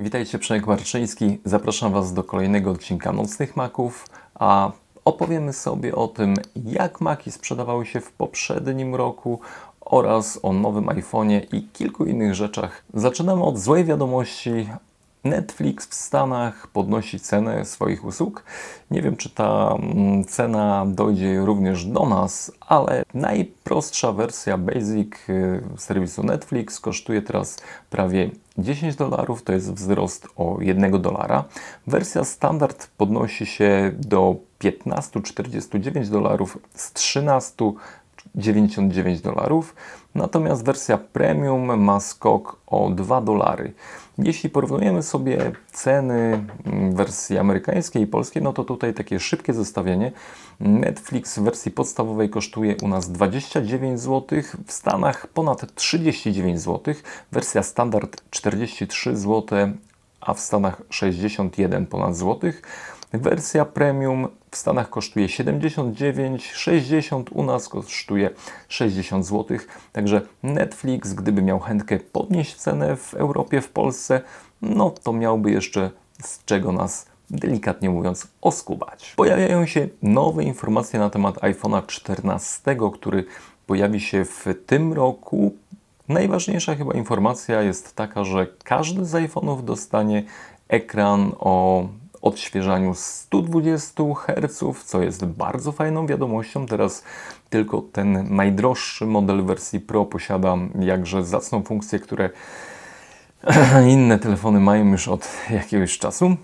Witajcie, Przemek Marczyński. Zapraszam Was do kolejnego odcinka Nocnych Maków, a opowiemy sobie o tym, jak Maki sprzedawały się w poprzednim roku oraz o nowym iPhone'ie i kilku innych rzeczach. Zaczynamy od złej wiadomości. Netflix w Stanach podnosi cenę swoich usług. Nie wiem, czy ta mm, cena dojdzie również do nas, ale najprostsza wersja Basic y, serwisu Netflix kosztuje teraz prawie 10 dolarów, to jest wzrost o 1 dolara. Wersja standard podnosi się do 15,49 dolarów z 13,99 dolarów. Natomiast wersja premium ma skok o 2 dolary. Jeśli porównujemy sobie ceny wersji amerykańskiej i polskiej, no to tutaj takie szybkie zestawienie. Netflix w wersji podstawowej kosztuje u nas 29 zł, w Stanach ponad 39 zł, wersja standard 43 zł, a w Stanach 61 ponad złotych. Wersja premium w Stanach kosztuje 79, 60, u nas kosztuje 60 zł. Także Netflix, gdyby miał chętkę podnieść cenę w Europie, w Polsce, no to miałby jeszcze z czego nas delikatnie mówiąc, oskubać. Pojawiają się nowe informacje na temat iPhone'a 14, który pojawi się w tym roku. Najważniejsza chyba informacja jest taka, że każdy z iPhone'ów dostanie ekran o odświeżaniu 120 Hz, co jest bardzo fajną wiadomością. Teraz tylko ten najdroższy model wersji Pro posiada jakże zacną funkcję, które inne telefony mają już od jakiegoś czasu.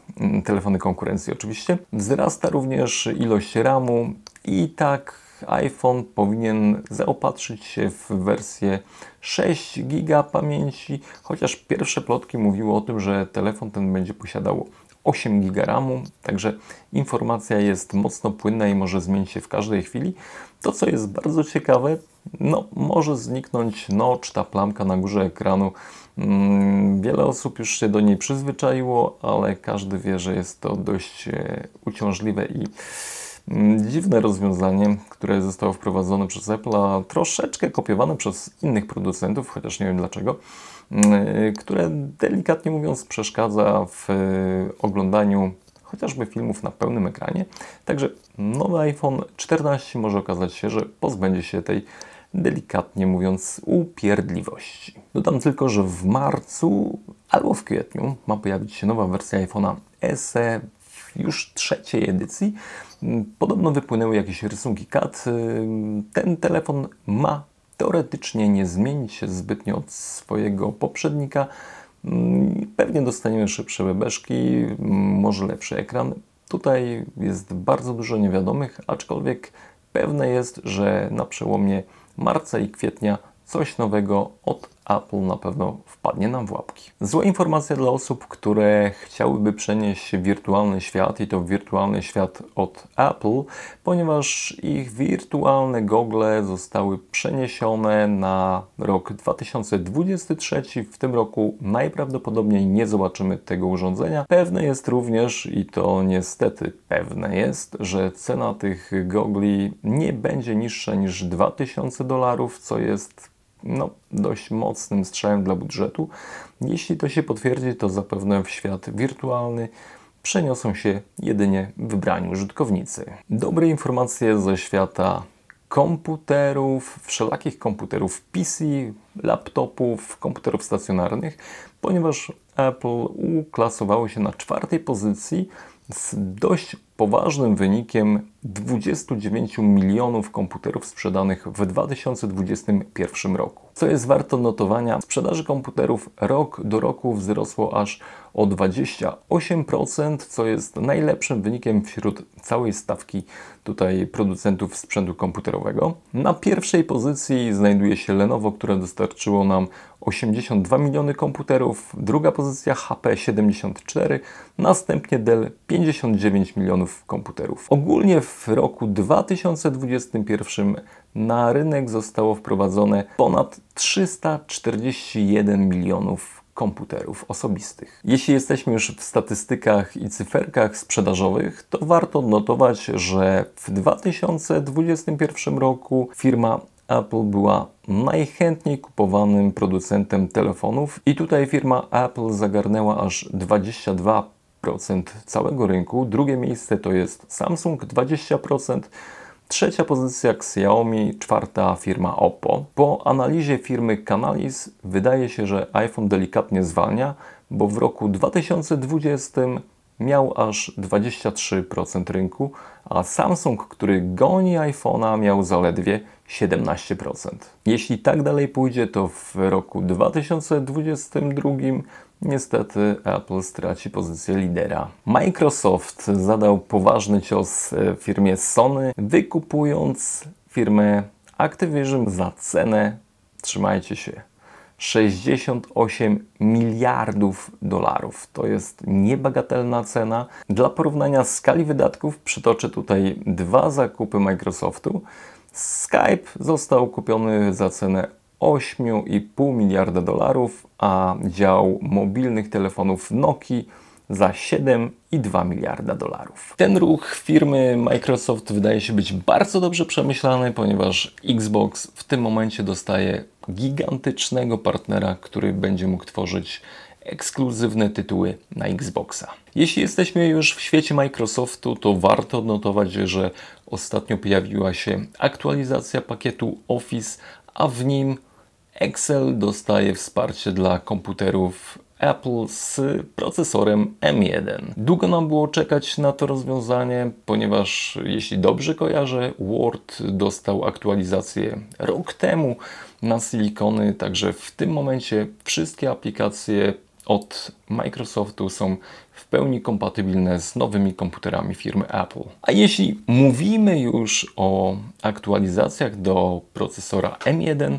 Telefony konkurencji oczywiście. Wzrasta również ilość RAMu i tak iPhone powinien zaopatrzyć się w wersję 6 GB pamięci, chociaż pierwsze plotki mówiły o tym, że telefon ten będzie posiadał 8 GB RAMu, także informacja jest mocno płynna i może zmienić się w każdej chwili. To, co jest bardzo ciekawe, no, może zniknąć notch, ta plamka na górze ekranu. Mm, wiele osób już się do niej przyzwyczaiło, ale każdy wie, że jest to dość e, uciążliwe i dziwne rozwiązanie, które zostało wprowadzone przez Apple, a troszeczkę kopiowane przez innych producentów, chociaż nie wiem dlaczego. Y, które delikatnie mówiąc przeszkadza w y, oglądaniu chociażby filmów na pełnym ekranie. Także nowy iPhone 14 może okazać się, że pozbędzie się tej delikatnie mówiąc upierdliwości. Dodam tylko, że w marcu albo w kwietniu ma pojawić się nowa wersja iPhone'a SE już trzeciej edycji. Podobno wypłynęły jakieś rysunki CAD. Ten telefon ma teoretycznie nie zmienić się zbytnio od swojego poprzednika. Pewnie dostaniemy szybsze bebeszki, może lepszy ekran. Tutaj jest bardzo dużo niewiadomych, aczkolwiek pewne jest, że na przełomie marca i kwietnia coś nowego od Apple na pewno wpadnie nam w łapki. Zła informacja dla osób, które chciałyby przenieść się w wirtualny świat i to wirtualny świat od Apple, ponieważ ich wirtualne gogle zostały przeniesione na rok 2023. W tym roku najprawdopodobniej nie zobaczymy tego urządzenia. Pewne jest również, i to niestety pewne jest, że cena tych gogli nie będzie niższa niż 2000 dolarów, co jest no, dość mocnym strzałem dla budżetu. Jeśli to się potwierdzi, to zapewne w świat wirtualny przeniosą się jedynie wybrani użytkownicy. Dobre informacje ze świata komputerów, wszelakich komputerów PC, laptopów, komputerów stacjonarnych, ponieważ Apple uklasowało się na czwartej pozycji z dość poważnym wynikiem 29 milionów komputerów sprzedanych w 2021 roku. Co jest warte notowania, sprzedaży komputerów rok do roku wzrosło aż o 28%, co jest najlepszym wynikiem wśród całej stawki tutaj producentów sprzętu komputerowego. Na pierwszej pozycji znajduje się Lenovo, które dostarczyło nam 82 miliony komputerów, druga pozycja HP 74, następnie Dell 59 milionów komputerów. Ogólnie w roku 2021 na rynek zostało wprowadzone ponad 341 milionów komputerów osobistych. Jeśli jesteśmy już w statystykach i cyferkach sprzedażowych, to warto odnotować, że w 2021 roku firma Apple była najchętniej kupowanym producentem telefonów i tutaj firma Apple zagarnęła aż 22% całego rynku. Drugie miejsce to jest Samsung 20%. Trzecia pozycja Xiaomi, czwarta firma Oppo. Po analizie firmy Canalys wydaje się, że iPhone delikatnie zwalnia, bo w roku 2020 miał aż 23% rynku, a Samsung, który goni iPhone'a, miał zaledwie 17%. Jeśli tak dalej pójdzie, to w roku 2022 niestety Apple straci pozycję lidera. Microsoft zadał poważny cios e, firmie Sony, wykupując firmę Activision za cenę, trzymajcie się, 68 miliardów dolarów. To jest niebagatelna cena. Dla porównania skali wydatków przytoczę tutaj dwa zakupy Microsoftu. Skype został kupiony za cenę 8,5 miliarda dolarów, a dział mobilnych telefonów Nokia za 7,2 miliarda dolarów. Ten ruch firmy Microsoft wydaje się być bardzo dobrze przemyślany, ponieważ Xbox w tym momencie dostaje gigantycznego partnera, który będzie mógł tworzyć ekskluzywne tytuły na Xboxa. Jeśli jesteśmy już w świecie Microsoftu, to warto odnotować, że ostatnio pojawiła się aktualizacja pakietu Office, a w nim Excel dostaje wsparcie dla komputerów Apple z procesorem M1. Długo nam było czekać na to rozwiązanie, ponieważ jeśli dobrze kojarzę, Word dostał aktualizację rok temu na silikony, także w tym momencie wszystkie aplikacje od Microsoftu są w pełni kompatybilne z nowymi komputerami firmy Apple. A jeśli mówimy już o aktualizacjach do procesora M1,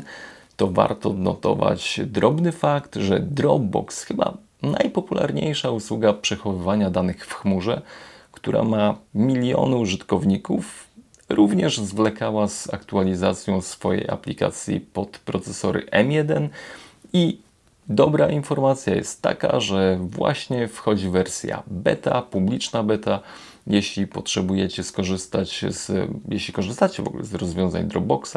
to warto odnotować drobny fakt, że Dropbox chyba najpopularniejsza usługa przechowywania danych w chmurze, która ma miliony użytkowników, również zwlekała z aktualizacją swojej aplikacji pod procesory M1 i dobra informacja jest taka, że właśnie wchodzi wersja beta, publiczna beta. Jeśli potrzebujecie skorzystać z, jeśli korzystacie w ogóle z rozwiązań Dropboxa,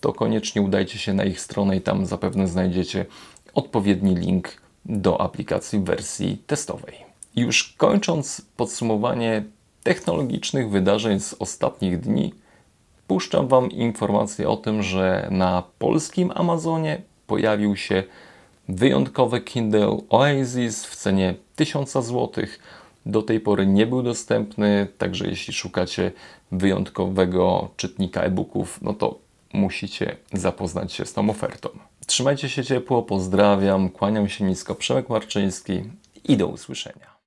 to koniecznie udajcie się na ich stronę i tam zapewne znajdziecie odpowiedni link do aplikacji w wersji testowej. Już kończąc podsumowanie technologicznych wydarzeń z ostatnich dni, puszczam Wam informację o tym, że na polskim Amazonie pojawił się wyjątkowy Kindle Oasis w cenie 1000 zł. Do tej pory nie był dostępny, także jeśli szukacie wyjątkowego czytnika e-booków, no to musicie zapoznać się z tą ofertą. Trzymajcie się ciepło, pozdrawiam, kłaniam się nisko, Przemek Marczyński i do usłyszenia.